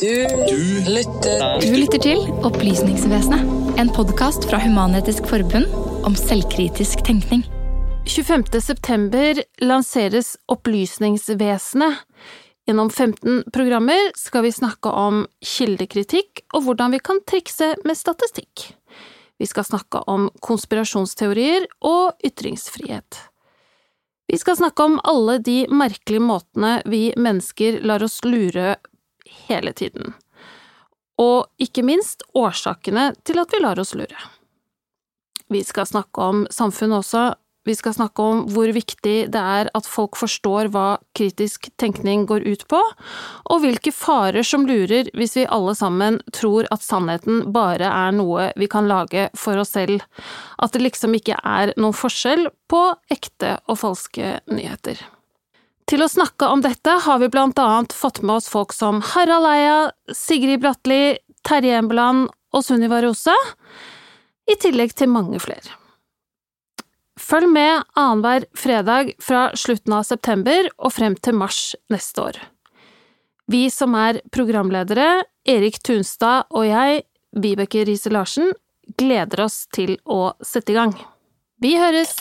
Du lytter Du lytter til Opplysningsvesenet, en podkast fra Human-Etisk Forbund om selvkritisk tenkning. 25. september lanseres Opplysningsvesenet. Gjennom 15 programmer skal vi snakke om kildekritikk og hvordan vi kan trikse med statistikk. Vi skal snakke om konspirasjonsteorier og ytringsfrihet. Vi skal snakke om alle de merkelige måtene vi mennesker lar oss lure hele tiden. Og ikke minst årsakene til at vi lar oss lure. Vi skal snakke om samfunnet også. Vi skal snakke om hvor viktig det er at folk forstår hva kritisk tenkning går ut på, og hvilke farer som lurer hvis vi alle sammen tror at sannheten bare er noe vi kan lage for oss selv, at det liksom ikke er noen forskjell på ekte og falske nyheter. Til å snakke om dette har vi blant annet fått med oss folk som Harald Eia, Sigrid Bratli, Terje Embeland og Sunniva Rose, i tillegg til mange flere. Følg med annenhver fredag fra slutten av september og frem til mars neste år. Vi som er programledere, Erik Tunstad og jeg, Vibeke Riise-Larsen, gleder oss til å sette i gang. Vi høres!